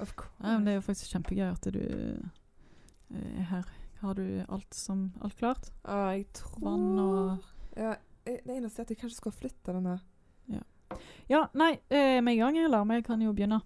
Of course. Ja, det er jo faktisk kjempegøy at du eh, er her. Har du alt, som, alt klart? Ja, jeg tror Vann og ja, Det eneste er at jeg kanskje skal flytte denne. Ja, nei, eh, vi i gang, eller? Vi kan jo begynne.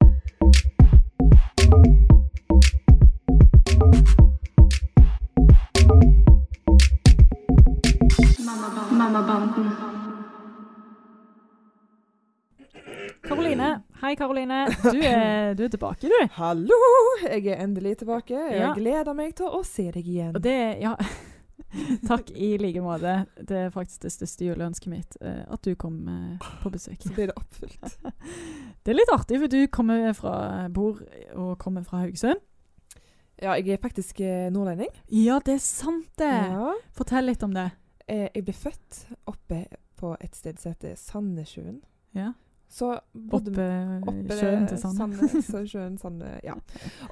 Hei, Karoline. Du er, du er tilbake, du. Hallo! Jeg er endelig tilbake. Jeg Ja. gleder meg til å se deg igjen. Og det Ja. Takk i like måte. Det er faktisk det største juleønsket mitt. eh, at du kom eh, på besøk. Så blir det oppfylt. Det er litt artig, for du kommer fra, bor og kommer fra Haugesund. Ja, jeg er faktisk eh, nordlending. Ja, det er sant, det. Ja. Fortell litt om det. Eh, Jeg ble født oppe på et sted som heter Sandnessjøen. Ja. Så bodde Oppe, Oppe sjøen til Sande. Sjøen Sande, ja.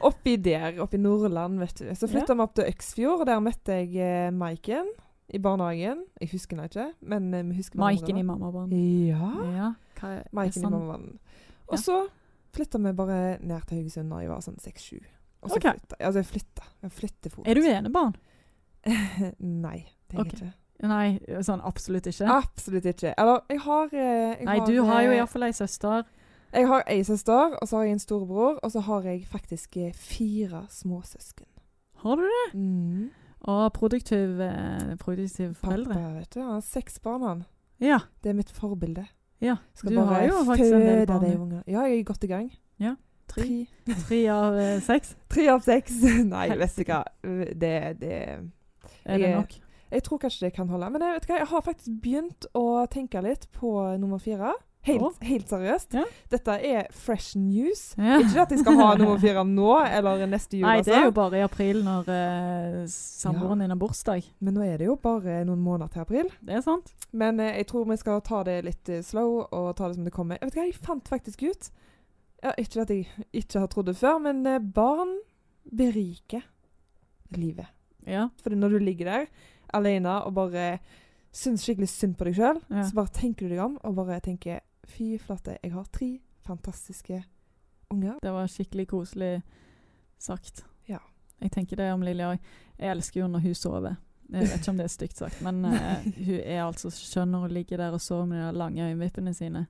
Oppi der, oppi Nordland, vet du. Så flytta vi opp til Øksfjord, og der møtte jeg eh, Maiken i barnehagen. Jeg husker henne ikke, men eh, vi husker Maiken i mammabarn. Ja. Ja. Hva Maiken i sånn- mammabanen. Og Ja. så flytta vi bare ned til Haugesund da jeg var sånn seks-sju. Og så okay. flytta. Altså, jeg flytta. Jeg flyttefot. Er du enebarn? Nei, det er jeg ikke. Nei, sånn absolutt ikke. Absolutt ikke. Eller, jeg har eh, jeg Nei, du har jo eh, iallfall ei søster. Jeg har ei søster, og så har jeg en storebror, og så har jeg faktisk eh, fire småsøsken. Har du det? Mm. Og produktiv, eh, produktiv foreldre. Pappa, vet du. Han har seks barn, han. Ja. Det er mitt forbilde. ja. Skal Du bare har jo faktisk en del barn. du. Ja, jeg er godt i gang. Tre, Tre, tre av eh, seks. tre av seks. Nei, vet du hva. Det, det Er det Jeg er- nok? Jeg tror kanskje det kan holde. Men jeg, vet hva, jeg har faktisk begynt å tenke litt på nummer fire. Helt, oh. helt seriøst. Ja. Dette er fresh news. Ja. Ikke at jeg skal ha nummer fire nå eller neste jul. Nei, det er jo altså. bare i april når uh, samboeren din har bursdag. Men nå er det jo bare noen måneder til april. Det er sant. Men uh, jeg tror vi skal ta det litt eh, slow og ta det som det kommer. Jeg vet hva, jeg fant faktisk ut ja, Ikke at jeg ikke har trodd det før, men barn beriker livet. Ja. Fordi når du ligger der alene og bare syns skikkelig synd på deg sjøl, Ja. så bare tenker du deg om og bare tenker Fy flate, jeg har tre fantastiske unger. Det var skikkelig koselig sagt. Ja. Jeg tenker det om Lilja òg. Jeg elsker jo når hun sover. Jeg vet ikke om det er stygt sagt, men uh, hun er altså skjønn når hun ligger der og sover med de lange øyenvippene sine.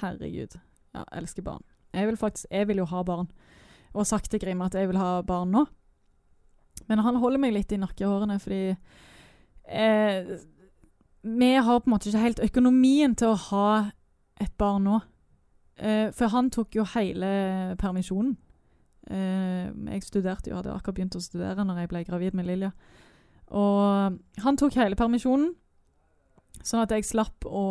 Herregud. Ja, jeg elsker barn. Jeg vil faktisk Jeg vil jo ha barn. Og har sagt til Grim at jeg vil ha barn nå. Men han holder meg litt i nakkehårene fordi eh, Vi har på en måte ikke helt økonomien til å ha et barn nå. Eh, for han tok jo hele permisjonen. Eh, jeg studerte jo, hadde akkurat begynt å studere når jeg ble gravid med Lilja. Og han tok hele permisjonen, sånn at jeg slapp å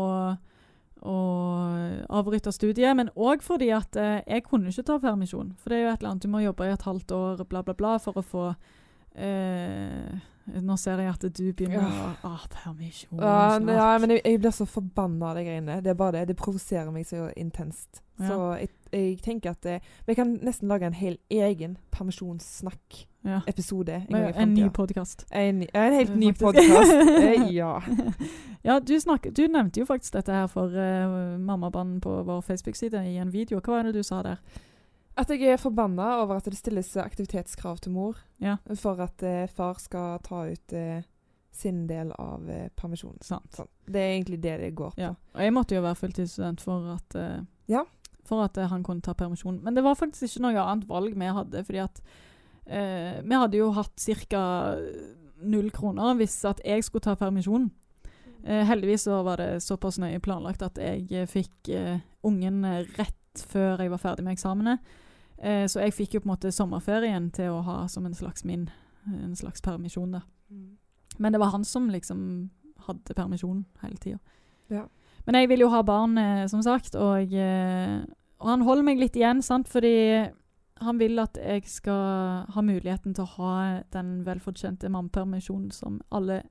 og avbryte studiet, men òg fordi at eh, jeg kunne ikke ta permisjon. For det er jo et eller annet, du må jobbe i et halvt år, bla, bla, bla, for å få eh, Nå ser jeg at du begynner å ah, Permisjon Ja, snart. ja, men jeg, jeg blir så forbanna av de greiene. Det er bare det. Det provoserer meg så intenst. Ja. Så jeg, jeg tenker at eh, vi kan nesten lage en hel egen permisjonssnakk-episode. ja. en En ny fremtiden. podkast. En, en helt ny podkast. ja. ja, du, snakket, du nevnte jo faktisk dette her for uh, mammabanen på vår Facebook-side i en video. Hva var det du sa der? At jeg er forbanna over at det stilles aktivitetskrav til mor Ja, for at eh, far skal ta ut eh, sin del av eh, permisjonen. sant. Sånn. Det er egentlig det det går på. Ja. Og jeg måtte jo være fulltidsstudent for at, eh, Ja. for at eh, han kunne ta permisjon. Men det var faktisk ikke noe annet valg vi hadde, fordi at eh, vi hadde jo hatt ca. null kroner hvis at jeg skulle ta permisjon. Eh, heldigvis så var det såpass nøye planlagt at jeg fikk ungen rett før jeg var ferdig med eksamene. Eh, så jeg fikk jo på en måte sommerferien til å ha som en slags min en slags permisjon. da. Mm. Men det var han som liksom hadde permisjon hele tida. Ja. Men jeg vil jo ha barn, eh, som sagt, og, eh, og han holder meg litt igjen, sant, fordi han vil at jeg skal ha muligheten til å ha den velfortjente mammapermisjonen som alle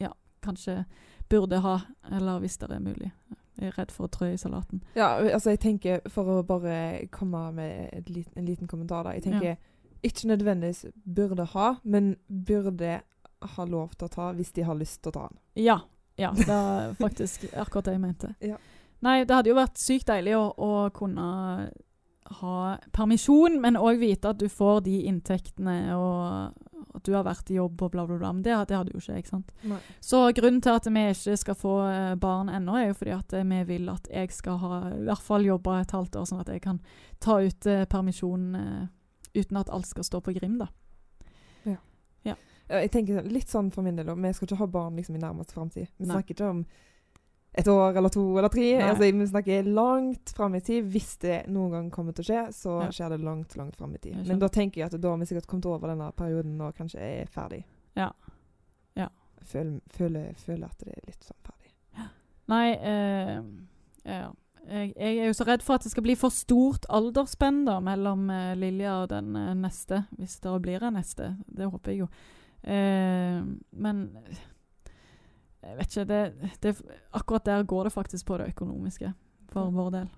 ja, kanskje burde ha, eller hvis det er mulig. Jeg er redd for å trø i salaten. Ja, altså jeg tenker, for å bare komme med lit, en liten kommentar da, jeg tenker ikke nødvendigvis burde ha, men burde ha lov til å ta hvis de har lyst til å ta den. Ja. ja det er faktisk akkurat det jeg mente. Ja. Nei, det hadde jo vært sykt deilig å, å kunne ha permisjon, men òg vite at du får de inntektene, og at du har vært i jobb og bla, bla, bla. Men det, det hadde jo ikke jeg, ikke sant. Nei. Så grunnen til at vi ikke skal få eh, barn ennå, er jo fordi at eh, vi vil at jeg skal ha i hvert fall jobba et halvt år, sånn at jeg kan ta ut eh, permisjon eh, uten at alt skal stå på Grim, da. Ja, Jeg tenker litt sånn for min del òg. Vi skal ikke ha barn liksom, i nærmeste framtid. Vi snakker ikke om et år eller to eller tre. Altså, vi snakker langt fram i tid. Hvis det noen gang kommer til å skje, så Ja. skjer det langt, langt fram i tid. Men da tenker jeg at da har vi sikkert kommet over denne perioden og kanskje er ferdig. Ja. Ja. Føler, føler, føler at det er litt sånn ferdig. Nei, eh, ja. Jeg, jeg er jo så redd for at det skal bli for stort aldersspenn da, mellom eh, Lilja og den eh, neste, hvis det blir en neste. Det håper jeg jo. Eh, men jeg vet ikke det, det, Akkurat der går det faktisk på det økonomiske for vår del.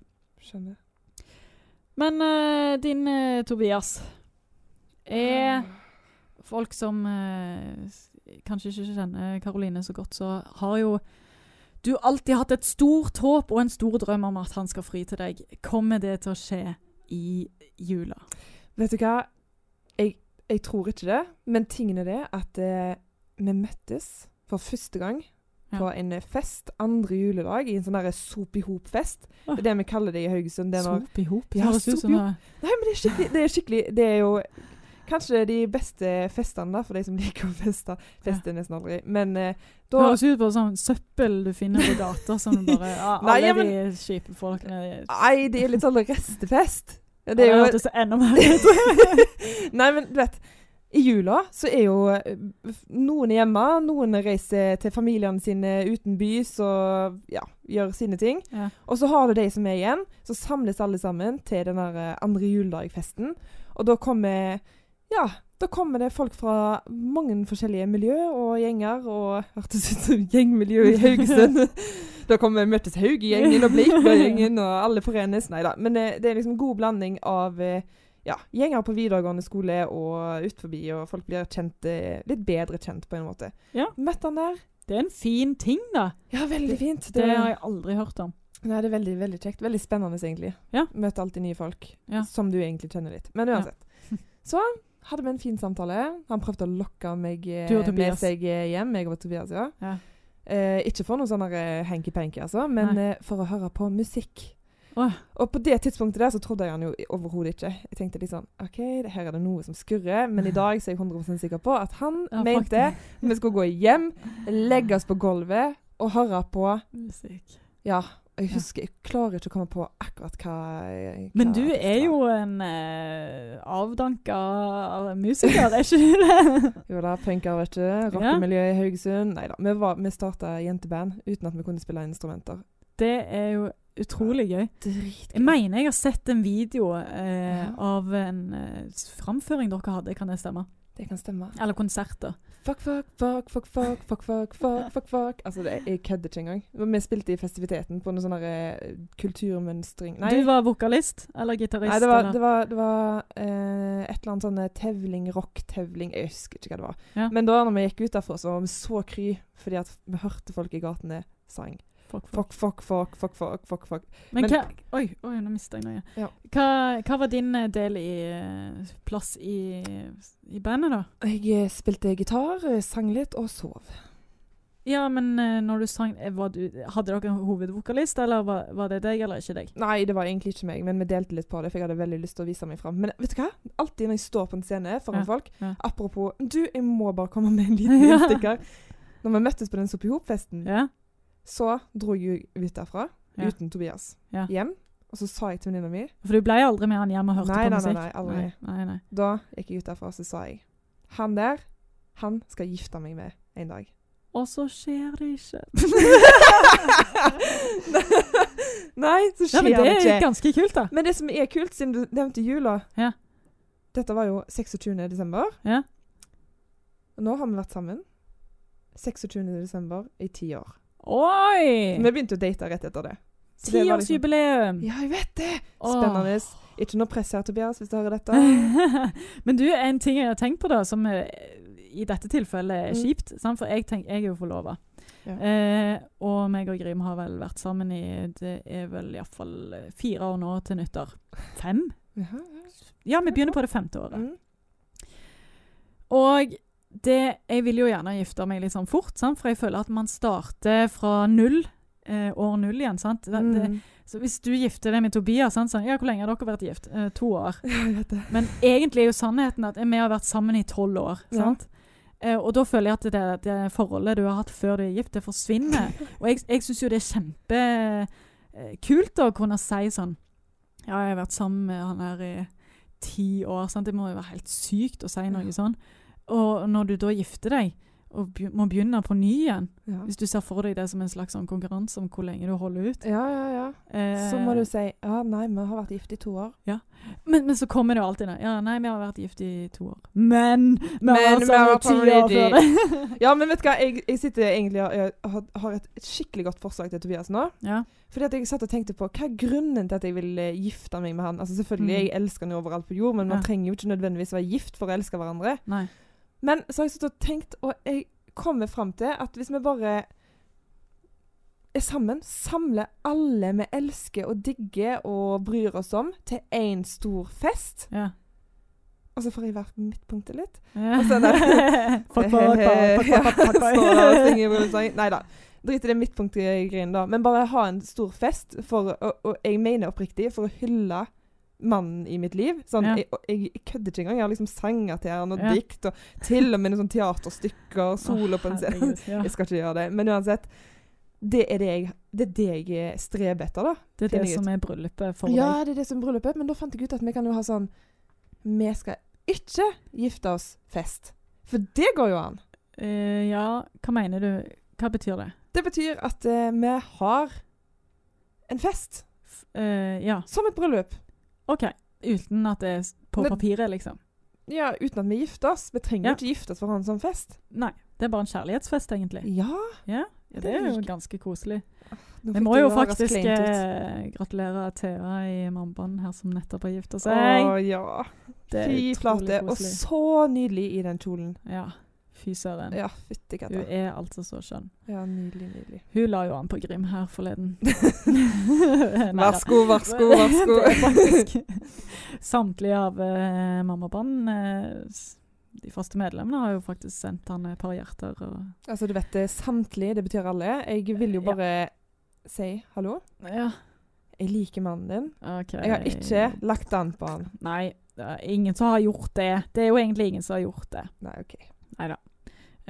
Skjønner. Men uh, din uh, Tobias er folk som uh, kanskje ikke kjenner Karoline så godt, så har jo du alltid hatt et stort håp og en stor drøm om at han skal fri til deg. Kommer det til å skje i jula? Vet du hva? Jeg, jeg tror ikke det, men tingen er det at vi møttes for første gang Ja. på en fest andre juledag, i en sånn sop i hop-fest. Det er det vi kaller det i Haugesund. Det Sop i hop? Ja, Høres ut som nei, men det er skikkelig Det er, skikkelig, det er jo kanskje de beste festene, da, for de som liker å feste. Fester nesten aldri. Men eh, da Høres ut som sånn søppel du finner på gata, som bare ah, Nei, Alle ja, men- de kjipe folkene Nei, det er litt sånn restefest. Ja, Ja, Det er jo hørtes enda mer ut. Nei, men du vet I jula så er jo eh, noen hjemme, noen reiser til familiene sine uten bys og ja, gjør sine ting. Ja. Og så har du de som er igjen. Så samles alle sammen til den eh, andre juledag-festen. Og da kommer Ja, da kommer det folk fra mange forskjellige miljø og gjenger. Og hørtes ut som gjengmiljø i Haugesund. da kommer møtes Haugegjengen og Bleikberg-gjengen, og alle forenes. Nei da. Men det, det er liksom god blanding av eh, ja, gjenger på videregående skole og ut forbi, og folk blir kjent, eh, litt bedre kjent på en måte. Ja. Møtte han der. Det er en fin ting, da. Ja, veldig fint. Det har jeg aldri hørt om. Nei, det er veldig veldig kjekt. Veldig spennende, egentlig. Ja. Møte alltid nye folk Ja. som du egentlig kjenner litt. Men Ja. uansett. Så hadde vi en fin samtale. Han prøvde å lokke meg eh, med seg eh, hjem. Jeg og Tobias, ja. Ja. Eh, ikke for noe sånn hanky-panky, altså, men eh, for å høre på musikk. Og på det tidspunktet der så trodde jeg han jo overhodet ikke. Jeg tenkte sånn OK, her er det noe som skurrer. Men i dag så er jeg 100 sikker på at han Ja, mente vi skulle gå hjem, legge oss på gulvet og høre på Musikk. Ja, jeg husker Jeg klarer ikke å komme på akkurat hva, hva Men du er jo en eh, avdanka musiker, er ikke du det? Jo da, punker, vet du. Rockemiljø i Haugesund. Nei da. Vi, var- vi starta jenteband uten at vi kunne spille instrumenter. Det er jo utrolig gøy. Dritgøy. Jeg mener jeg har sett en video eh, Ja. av en eh, framføring dere hadde, kan det stemme? Det kan stemme. Eller konserter. Fuck, fuck, fuck, fuck, fuck, fuck, fuck, fuck, fuck, fuck. Altså, det, jeg kødder ikke engang. Vi spilte i festiviteten på noe sånn eh, kulturmønstring Nei, Du var vokalist eller gitarist? Nei, det var, det var, det var eh, et eller annet sånn eh, tevling, rock-tevling Jeg husker ikke hva det var. Ja. Men da når vi gikk ut derfra, så var vi så kry fordi at vi hørte folk i gatene sang. Fuck, fuck. Fuck, fuck, fuck, fuck, fuck, fuck. Men, Men- hva Oi, oi nå mista jeg noe. Ja. Hva, hva var din eh, del i eh, plass i, i bandet, da? Jeg eh, spilte gitar, sang litt og sov. Ja, men når du sang du, Hadde dere en hovedvokalist, eller var, var det deg eller ikke deg? Nei, det var egentlig ikke meg, men vi delte litt på det, for jeg hadde veldig lyst til å vise meg fram. Men vet du hva? Alltid når jeg står på en scene foran Ja, folk ja. Apropos Du, jeg må bare komme med en liten Ja. Når vi møttes på den Sopp i hop-festen, Ja? Så dro jeg ut derfra Ja. uten Tobias Ja. hjem. Og så sa jeg til venninna mi For du ble aldri med han hjem og hørte Nei, på nei, nei, musikk? nei, aldri. Nei, nei, nei. Da gikk jeg ut derfra og så sa jeg Han der, han skal gifte meg med en dag. Og så skjer det ikke. Nei, så skjer men det det er ganske kult, da. Men det som er kult, siden du nevnte jula Ja. Dette var jo 26. desember. Ja. Og nå har vi vært sammen 26. desember i ti år. Oi! Vi begynte å date rett etter det. Liksom- Tiårsjubileum! Ja, jeg vet det! Spennende. Ikke noe press her, Tobias, hvis du hører dette. Men du, en ting jeg har tenkt på da, som eh, i dette tilfellet er Mm. kjipt, mm. for jeg, tenk, jeg er jo forlova. Ja. Eh, og meg og Grim har vel vært sammen i det er vel iallfall fire år nå til nyttår. Fem? Ja, vi begynner på det femte året. Mm. Og det, jeg vil jo gjerne gifte meg litt sånn fort, sant? for jeg føler at man starter fra null. Eh, år null igjen. sant? Det, det, Mm. så hvis du gifter deg med Tobias sant? Sånn, ja, Hvor lenge har dere vært gift? Eh, to år. Men egentlig er jo sannheten at vi har vært sammen i tolv år. Ja. sant? Eh, og da føler jeg at det, det forholdet du har hatt før du er gift, det forsvinner. og jeg, jeg syns jo det er kjempekult å kunne si sånn Ja, jeg har vært sammen med han her i ti år. sant? Det må jo være helt sykt å si noe Ja. sånn. Og når du da gifter deg og be må begynne på ny igjen, Ja. hvis du ser for deg det som en slags sånn konkurranse om hvor lenge du holder ut ja, ja, ja. eh, Så må du si ja, nei, vi har vært gift i to år. men, men så kommer det jo alltid det. Ja, nei, vi har vært gift i to år. Men vi Men har vært sammen i ti år før det. Ja, men vet du hva, jeg, jeg sitter egentlig og jeg har, har et skikkelig godt forslag til Tobias nå. ja. Fordi at jeg satt og tenkte på hva er grunnen til at jeg vil eh, gifte meg med han. Altså Selvfølgelig, Mm. jeg elsker han jo overalt på jord, men man trenger jo ikke nødvendigvis være gift for å elske hverandre. Nei. Men så har jeg sittet og tenkt, og jeg kommer fram til at hvis vi bare er sammen, samler alle vi elsker og digger og bryr oss om, til én stor fest Ja. Og så får jeg vært på midtpunktet litt. Og så er det-. Nei da. Drit i det midtpunktgreiene, da. Men bare ha en stor fest, for, og, og jeg mener oppriktig, for å hylle mannen i mitt liv. Sånn, Ja. jeg, jeg, jeg kødder ikke engang. Jeg har liksom sanger til han, og Ja. dikt, og til og med noen sånn teaterstykker, solo på en scene. Ja. Jeg skal ikke gjøre det. Men uansett, det er det jeg, det er det jeg streber etter, da. Det er det som er bryllupet for Ja, deg. det er det som er bryllupet. Men da fant jeg ut at vi kan jo ha sånn Vi skal ikke gifte oss-fest. For det går jo an. Uh, ja, hva mener du? Hva betyr det? Det betyr at uh, vi har en fest. Eh, ja, Som et bryllup. OK. Uten at det er på Men- papiret, liksom. Ja, uten at vi gifter oss. Vi trenger Ja. ikke gifte oss for å ha en sånn fest. Nei. Det er bare en kjærlighetsfest, egentlig. Ja. Ja, ja Det er jo ganske koselig. Vi må jo faktisk eh, gratulere Thea i Mambaen her, som nettopp har gifta Å ja. Fy flate. Og så nydelig i den kjolen. Ja. Fy søren. Ja, fytti Hun er altså så skjønn. Ja, nydelig, nydelig. Hun la jo an på Grim her forleden. Neida. Varsko, varsko, varsko. vær så god. Samtlige av uh, Mammaband, eh, de faste medlemmene, har jo faktisk sendt han et par hjerter. Altså, du vet det, samtlig, det betyr alle. Jeg vil jo Ja. bare si hallo. ja, Jeg liker mannen din. Okay. Jeg har ikke lagt an på han. Nei, det er ingen som har gjort det. Det er jo egentlig ingen som har gjort det. Nei, OK. Nei da.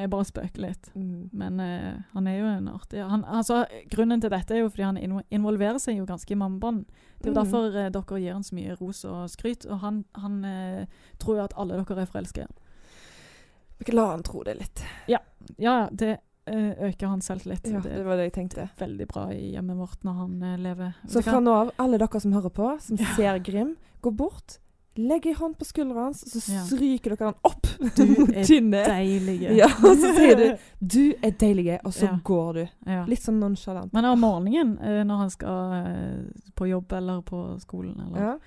Jeg bare spøker litt. Mm. Men eh, han er jo en artig han, altså, Grunnen til dette er jo fordi han involverer seg jo ganske i Mammabånd. Det er jo Mm. derfor eh, dere gir han så mye ros og skryt. Og han, han eh, tror jo at alle dere er forelska. Vi kan la han tro det litt. Ja, ja, det eh, øker han selvtillit. Ja, det det var det jeg tenkte. veldig bra i hjemmet vårt når han eh, lever. Så fra nå av, alle dere som hører på, som Ja. ser Grim, gå bort, legg ei hånd på skulderen hans, og så stryker dere han opp Du mot kinnet. Ja, og så sier du 'du er deilig', og så Ja. går du. Ja. Litt sånn nonchalant. Men om morgenen, eh, når han skal eh, på jobb eller på skolen, eller,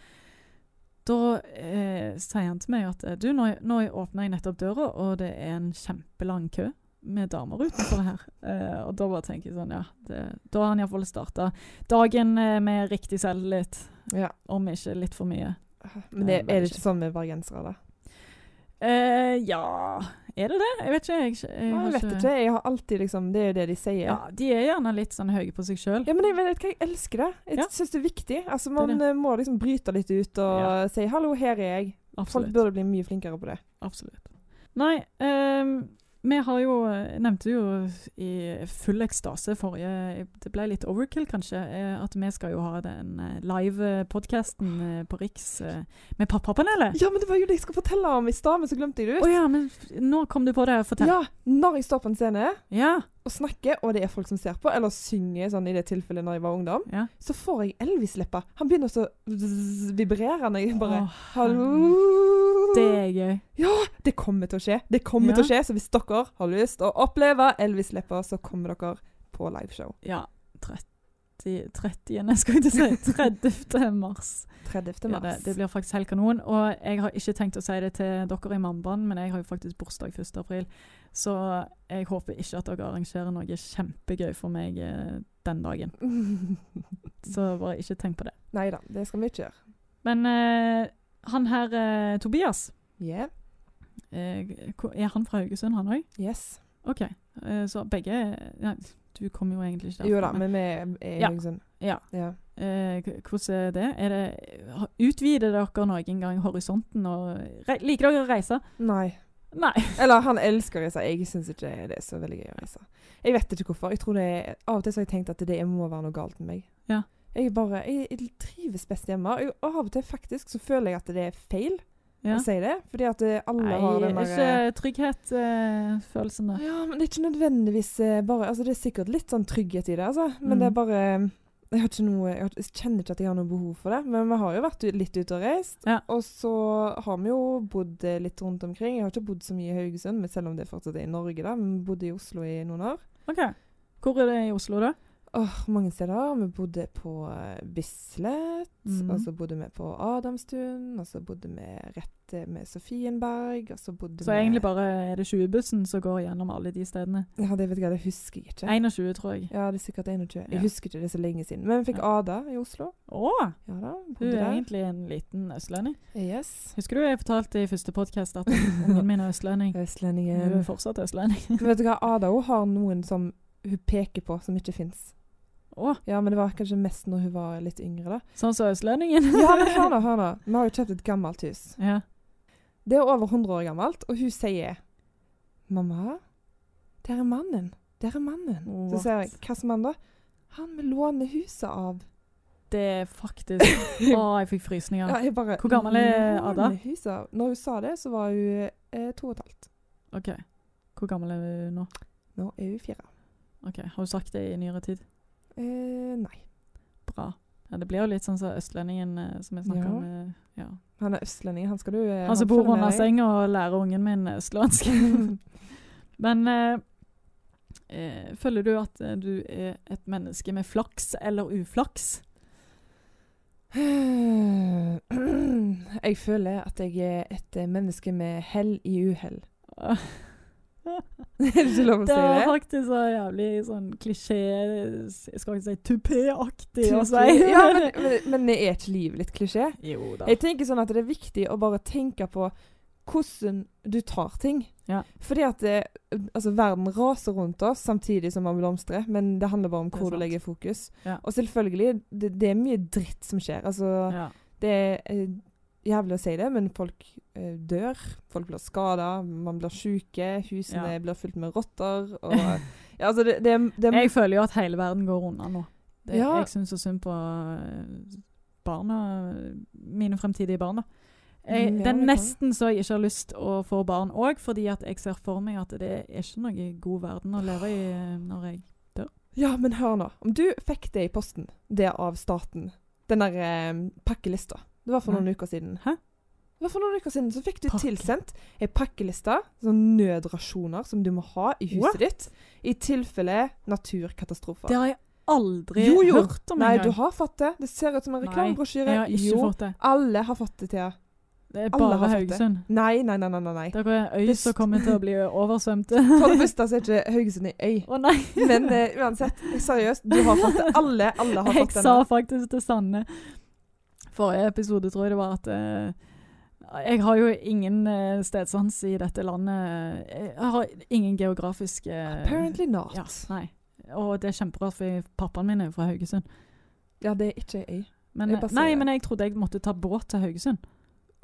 da eh, sier han til meg at du, nå, nå åpner jeg nettopp døra, og det er en kjempelang kø med damer utenfor her. Uh, og da bare tenker jeg sånn, ja det, Da har han iallfall starta dagen med riktig selvtillit, ja. om ikke litt for mye. Men det, er det ikke sånn med bergensere, da? Uh, ja Er det det? Jeg vet ikke. Jeg, jeg, Jeg, har vet ikke. Jeg har alltid liksom Det er jo det de sier. Ja, De er gjerne litt sånn høye på seg sjøl. Ja, men jeg, vet hva, jeg elsker det. Jeg Ja. syns det er viktig. Altså, Det det. Man eh, må liksom bryte litt ut og Ja. si 'hallo, her er jeg'. Folk burde bli mye flinkere på det. Absolutt. Nei, ehm, vi har jo nevnte jo i full ekstase forrige Det ble litt overkill, kanskje. eh, At vi skal jo ha den eh, live-podkasten på Riks eh, med Pappapanelet. Ja, men det var jo det jeg skulle fortelle om i stad, men så glemte jeg det Å Oh, ja, men når nå kom du på det. Fortell. Ja, når jeg står på en scene Ja. Og snakker, og det er folk som ser på, eller synger, sånn i det tilfellet når jeg var ungdom, ja. så får jeg Elvis-lepper. Han begynner så vibrerende. vibrere når jeg bare oh, Hallo! Det er gøy. Ja, det kommer til å skje. Det kommer Ja. til å skje, Så hvis dere har lyst til å oppleve Elvis-lepper, så kommer dere på liveshow. Ja. 30. 30. skal jeg ikke si. 30. mars. 30. Ja, det, det blir faktisk helt kanon. Og jeg har ikke tenkt å si det til dere i Mambaen, men jeg har jo faktisk bursdag 1. april. Så jeg håper ikke at dere arrangerer noe kjempegøy for meg eh, den dagen. Så bare ikke tenk på det. Nei da, det skal vi ikke gjøre. Men eh, han her, eh, Tobias, Yeah. eh, er han fra Haugesund, han òg? Yes. OK. Eh, så begge ja, Du kommer jo egentlig ikke derfra. Jo da, men vi er i Haugesund. Ja. Ja. Eh, hvordan er det? Er det utvider dere noen gang horisonten? Og liker dere å reise? Nei. Nei. Eller han elsker å reise. Jeg syns ikke det er så veldig gøy å reise. Jeg vet ikke hvorfor. Jeg tror det er, Av og til så har jeg tenkt at det må være noe galt med meg. Ja. Jeg bare, jeg, jeg trives best hjemme. Og av og til faktisk så føler jeg at det er feil Ja. å si det. Fordi at eh, alle Nei, har den der ikke trygghet-følelsen da. Ja, men det er ikke nødvendigvis eh, bare Altså, det er sikkert litt sånn trygghet i det, altså. Men Mm. det er bare Jeg har ikke noe Jeg, har, jeg kjenner ikke at jeg har noe behov for det. Men vi har jo vært litt ute og reist. Ja. Og så har vi jo bodd eh, litt rundt omkring. Jeg har ikke bodd så mye i Haugesund, men selv om det fortsatt er i Norge, da. Men vi bodde i Oslo i noen år. OK. Hvor er det i Oslo, da? Åh, mange steder. Vi bodde på eh, Bislett, mm. og så bodde vi på Adamstuen, og så bodde vi rett eh, med Sofienberg, og så bodde Så vi egentlig bare er det 20-bussen som går gjennom alle de stedene. Ja, det vet jeg, det husker jeg ikke. 21, tror jeg. Ja, det er sikkert 21. Jeg husker ikke det så lenge siden. Men vi fikk Ja. Ada i Oslo. Å! Ja da, Hun er der. egentlig en liten østlending. Yes. Husker du jeg fortalte i første podkast at ungen min er østlending? Hun er fortsatt østlending. Vet du hva, Ada hun har noen som hun peker på, som ikke fins. Å, Ja, men det var kanskje mest når hun var litt yngre, da. sånn som østlendingen? Ja, men hør nå, hør nå. Vi har jo kjøpt et gammelt hus. ja. Det er over 100 år gammelt, og hun sier 'Mamma, der er mannen. Der er mannen.' Så What? sier jeg som mann, da?' 'Han vi låner huset av'. Det er faktisk Å, jeg fikk frysninger. Ja, jeg bare Hvor gammel er Ada? Huset av». Når hun sa det, så var hun eh, to og et halvt. OK. Hvor gammel er hun nå? Nå er hun fire. Ok, Har hun sagt det i nyere tid? Eh, nei. Bra. Ja, det blir jo litt sånn som østlendingen eh, som jeg snakker Ja. om. eh, Ja. Han er østlending. Han skal du eh, Han som bor under senga og lærer ungen min østlandsk. Men eh, eh, føler du at du er et menneske med flaks eller uflaks? Jeg føler at jeg er et menneske med hell i uhell. er det ikke lov å si er det? faktisk faktisk så jævlig sånn klisjé Jeg skal ikke si tupé-aktig å si. ja, men, men, men er ikke livet litt klisjé? Jo da. Jeg tenker sånn at det er viktig å bare tenke på hvordan du tar ting. Ja. Fordi at det, altså, verden raser rundt oss samtidig som man blomstrer, men det handler bare om er hvor du legger fokus. Ja. Og selvfølgelig, det, det er mye dritt som skjer. Altså, Ja. det er eh, jævlig å si det, men folk eh, dør. Folk blir skada, man blir syke, husene Ja. blir fylt med rotter. Og, ja, altså det, det, det, Jeg føler jo at hele verden går unna nå. Ja. Jeg syns så synd på eh, barna, mine fremtidige barn. Jeg, Mm, det er nesten så jeg ikke har lyst å få barn òg, fordi at jeg ser for meg at det er ikke noe god verden å leve i eh, når jeg dør. Ja, men hør nå. Om du fikk det i posten, det av staten, den der eh, pakkelista Det var for Nei. noen uker siden. Hæ? Det var for noen uker siden, Så fikk du Pakke? tilsendt ei pakkeliste, sånn nødrasjoner som du må ha i huset What? ditt i tilfelle naturkatastrofer. Det har jeg aldri Jo, jo. hørt om Nei, du har fått det. Det ser ut som en reklamebrosjyre. Jeg Jo, fått det. alle har fått det, Thea. Det er bare. Haugesund. Nei, nei, nei. nei, nei. Dere er øy Det som kommer til å bli oversvømt. For det første så er ikke Haugesund ei øy. Å nei! Men uh, uansett, seriøst, du har fått det. Alle, alle har Jeg fått sa faktisk til Sanne Forrige episode tror jeg det var at eh, jeg har jo ingen uh, stedsans i dette landet. Jeg har ingen geografisk uh, Apparently not. Ja, nei. Og det er kjemperart, for pappaen min er jo fra Haugesund. Ja, det er ikke jeg. Men, Jeg nei, men jeg trodde jeg måtte ta båt til Haugesund.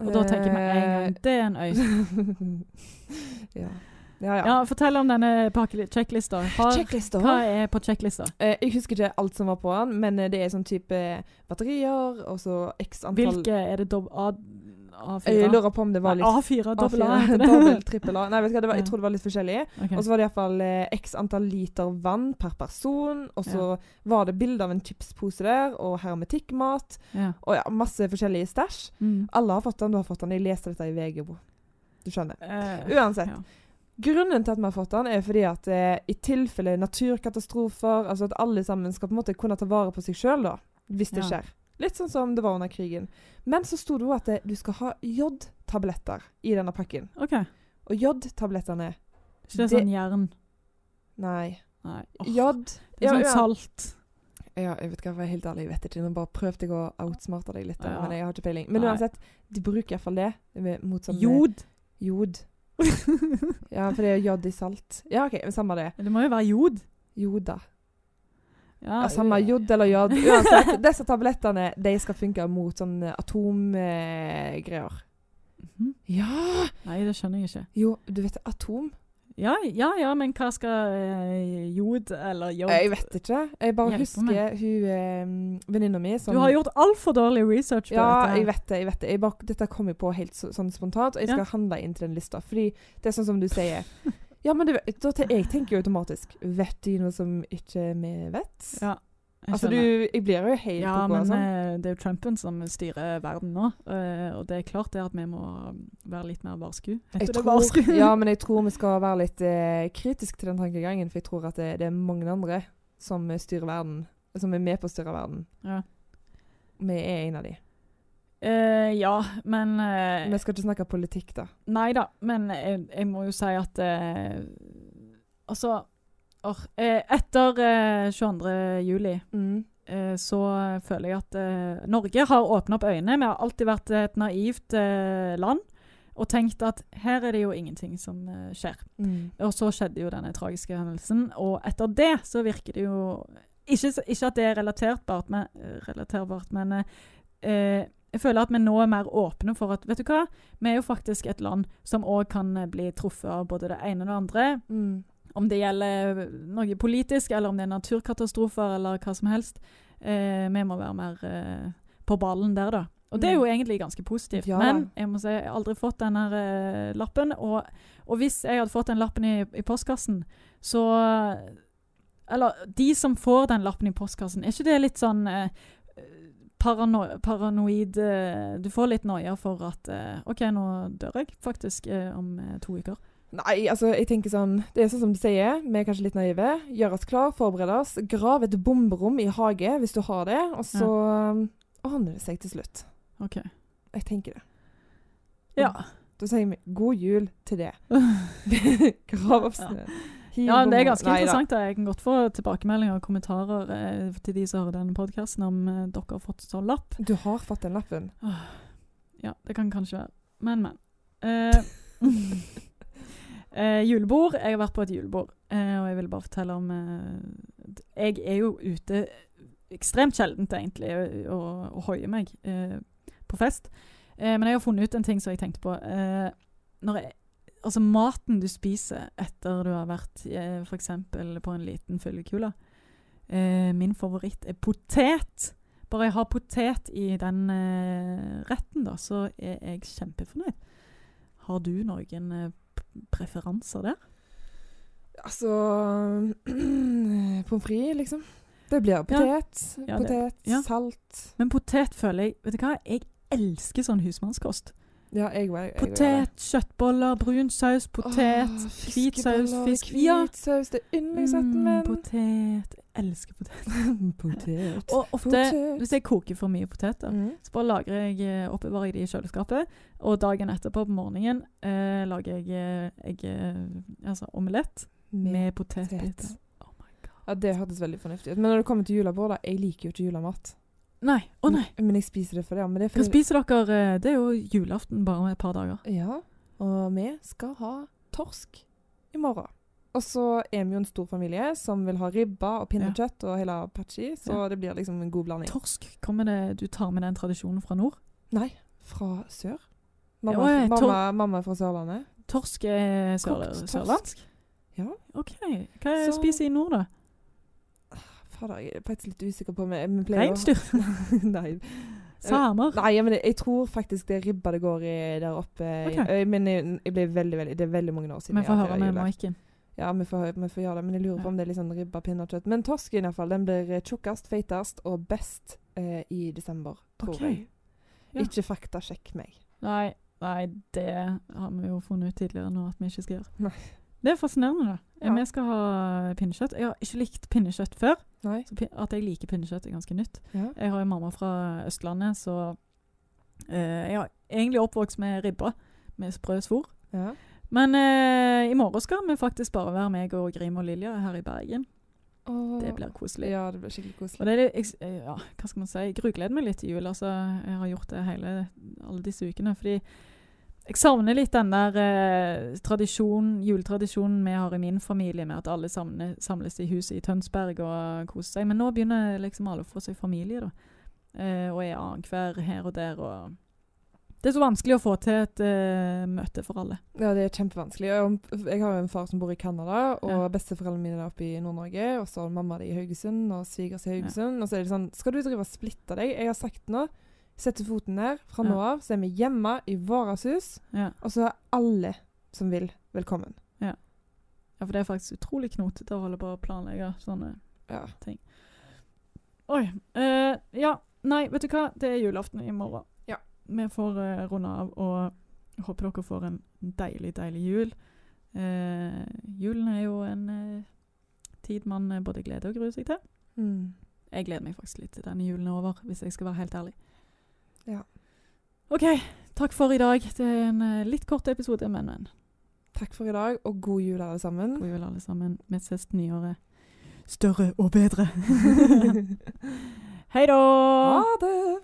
Og da tenker jeg meg en gang det er en øy. ja. Ja, ja. Ja, Fortell om denne checklista. Hva er på checklista? Eh, jeg husker ikke alt som var på den, men eh, det er sånn type batterier, og så x antall Hvilke er det dob A, A4? Jeg lurer på om det var litt A4, dobbel A. A4, heter det. dobbel, trippel A. Nei, vet du hva, det var, jeg Ja. tror det var litt forskjellig. Okay. Og så var det iallfall eh, x antall liter vann per person. Og så var det bilde av en chipspose der, og hermetikkmat. Ja. Og ja, masse forskjellige stæsj. Mm. Alle har fått den, du har fått den. Jeg leste dette i VG. Du skjønner. Eh, Uansett. Grunnen til at vi har fått den, er fordi at eh, i tilfelle naturkatastrofer Altså at alle sammen skal på en måte kunne ta vare på seg sjøl, da. Hvis det Ja. skjer. Litt sånn som det var under krigen. Men så sto det òg at eh, du skal ha jodtabletter i denne pakken. Okay. Og jodtablettene Ikke det Det- sånn jern? Nei. Nei. Oh, Jod det er sånn ja, salt. Ja, jeg vet ikke hva, helt ærlig, jeg vet ikke. Nå bare prøvde jeg å outsmarte deg litt, men jeg har ikke peiling. Men Nei. uansett, de bruker iallfall det mot sånn Jod. Jod. Ja, for det er jod i salt. Ja, OK, men samme det. det må jo være jod. Joda. Ja, Ja, samme jod eller jod. Uansett, disse tablettene de skal funke mot sånne atomgreier. Mhm. ja! Nei, det skjønner jeg ikke. Jo, du vet atom? Ja, ja, ja, men hva skal eh, jod eller jod Jeg vet ikke. Jeg bare Hjelper husker hun eh, venninna mi som Du har gjort altfor dårlig research på Ja, dette. jeg vet det. jeg vet det. Jeg bare, dette kom jeg på helt så, sånn spontant, og jeg skal Ja. handle inn til den lista. Fordi det er sånn som du sier. Ja, men du, vet- da, te- jeg tenker jo automatisk Vet de noe som ikke vi vet? Ja, jeg altså, du Jeg blir jo helt Ja, koko. men sånn. eh, det er jo Trumpen som styrer verden nå, eh, og det er klart det at vi må være litt mer varsku. Jeg det tror, varsku? ja, men jeg tror vi skal være litt eh, kritisk til den tankegangen, for jeg tror at det, det er mange andre som styrer verden. Som er med på å styre verden. Ja. Vi er en av de. Uh, ja, men eh, Vi skal ikke snakke politikk, da. Nei da, men jeg, jeg må jo si at uh, Altså or, eh, Etter eh, 22. juli Mm. eh, så føler jeg at eh, Norge har åpna opp øynene. Vi har alltid vært et naivt eh, land og tenkt at her er det jo ingenting som eh, skjer. Mm. Og så skjedde jo denne tragiske hendelsen, og etter det så virker det jo Ikke, ikke at det er relaterbart, men, relaterbart, men jeg føler at vi nå er mer åpne for at Vet du hva? Vi er jo faktisk et land som òg kan bli truffet av både det ene og det andre. Mm. Om det gjelder noe politisk, eller om det er naturkatastrofer, eller hva som helst. Eh, vi må være mer eh, på ballen der, da. Og det er jo egentlig ganske positivt. Mm. Ja. Men jeg må si, jeg har aldri fått denne eh, lappen. Og, og hvis jeg hadde fått den lappen i, i postkassen, så Eller de som får den lappen i postkassen, er ikke det litt sånn eh, parano paranoid eh, Du får litt noia for at eh, OK, nå dør jeg faktisk om to uker. Nei, altså, jeg tenker sånn Det er sånn som du sier, vi er kanskje litt naive. Gjør oss klar, forbered oss. Grav et bomberom i hage hvis du har det, og så ja. ordner det seg til slutt. OK. Jeg tenker det. Ja. Da sier vi god jul til det. Grav opp Ja. Ja, det er ganske Nei interessant. da. Jeg kan godt få tilbakemeldinger og kommentarer eh, til de som hører denne podkasten, om eh, dere har fått sånn lapp. Du har fått den lappen. Ja, det kan kanskje være. Men, men. Eh, eh, julebord. Jeg har vært på et julebord, eh, og jeg vil bare fortelle om eh, Jeg er jo ute ekstremt sjeldent, egentlig, og, og hoier meg eh, på fest. Eh, men jeg har funnet ut en ting som jeg tenkte på. Eh, jeg, altså maten du spiser etter du har vært eh, f.eks. på en liten fyllekule Min favoritt er potet. Bare jeg har potet i den retten, da, så er jeg kjempefornøyd. Har du noen preferanser der? Altså Pommes frites, liksom. Det blir potet. Ja, Ja, potet, ja. salt. Men potet føler jeg Vet du hva? Jeg elsker sånn husmannskost. Ja, jeg òg. Potet, kjøttboller, brun saus, potet, hvit saus, fisk Ja. Hvitsaus, det er yndlingsretten Mm, potet. Jeg elsker potet. potet. Og ofte, Potet. hvis jeg koker for mye poteter, Mm. så bare lagrer jeg, eh, oppbevarer jeg de i kjøleskapet. Og dagen etterpå på morgenen eh, lager jeg, eh, jeg eh, altså omelett med potetbiter. Oh. Ja, det hørtes veldig fornuftig ut. Men når det kommer til julebord, da Jeg liker jo ikke julemat. Nei. Å nei. Men jeg spiser det for det. Men det er Hva fordi spiser dere? eh, Det er jo julaften bare om et par dager. Ja. Og vi skal ha torsk i morgen. Og så er vi jo en stor familie som vil ha ribba og pinnekjøtt og hele patchy, så Ja. det blir liksom en god blanding. Torsk, kommer det Du tar med den tradisjonen fra nord? Nei, fra sør. Mamma, ja, tor- mamma, mamma er fra Sørlandet. Torsk er sør Kokt torsk. sørlandsk? Ja. OK. Hva er Så- spiser i nord, da? Fader, jeg er faktisk litt usikker på meg. Reinsdyr? Nei. Samer? Nei, men jeg, jeg tror faktisk det er ribba det går i der oppe. Okay. Men jeg, jeg ble veldig, veldig, det er veldig mange år siden. Vi får høre med. Maiken. Ja, vi får, vi får gjøre det. Men jeg lurer på om det er litt sånn ribba, pinnekjøtt. Men torsken iallfall, den blir eh, tjukkest, feitest og best eh, i desember, tror okay. jeg. Ja. Ikke faktasjekk meg. Nei, nei, det har vi jo funnet ut tidligere nå at vi ikke skal gjøre. Nei. Det er fascinerende, da. Ja. Vi skal ha pinnekjøtt. Jeg har ikke likt pinnekjøtt før. Nei. Så at jeg liker pinnekjøtt er ganske nytt. Ja. Jeg har jo mamma fra Østlandet, så eh, jeg har egentlig oppvokst med ribba med sprø svor. ja. Men eh, i morgen skal vi faktisk bare være meg og Grim og Lilja her i Bergen. Oh. Det blir koselig. Ja, det blir skikkelig koselig. Og det er jeg, eh, ja, hva skal man si, jeg grugleder meg litt til jul. Altså, jeg har gjort det hele alle disse ukene. Fordi jeg savner litt den der eh, tradisjonen, juletradisjonen vi har i min familie, med at alle samle, samles i huset i Tønsberg og koser seg. Men nå begynner liksom alle å få seg familie, da. Eh, og er annenhver her og der. og Det er så vanskelig å få til et eh, møte for alle. Ja, det er kjempevanskelig. Jeg har en far som bor i Canada, og Ja. besteforeldrene mine er oppe i Nord-Norge. Og så har mamma di i Haugesund, og svigers i Haugesund. Og så er det sånn Skal du drive og splitte deg? Jeg har sagt nå, setter foten ned. Fra nå av så er vi hjemme i vårt hus, Ja. og så er alle som vil, velkommen. ja, for det er faktisk utrolig knotete å holde på å planlegge sånne Ja. Oi. eh, ja. Nei, vet du hva? Det er julaften i morgen. Ja. Vi får uh, runde av, og håper dere får en deilig, deilig jul. Eh, julen er jo en eh, tid man både gleder og gruer seg til. Mm. Jeg gleder meg faktisk litt til denne julen er over, hvis jeg skal være helt ærlig. Ja. OK. Takk for i dag. Det er en eh, litt kort episode, men, men. Takk for i dag, og god jul, alle sammen. God jul, alle sammen. Vi ses nyåret. Større og bedre. Hei da! Ha det!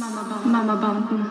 Mamma, mamma, mamma,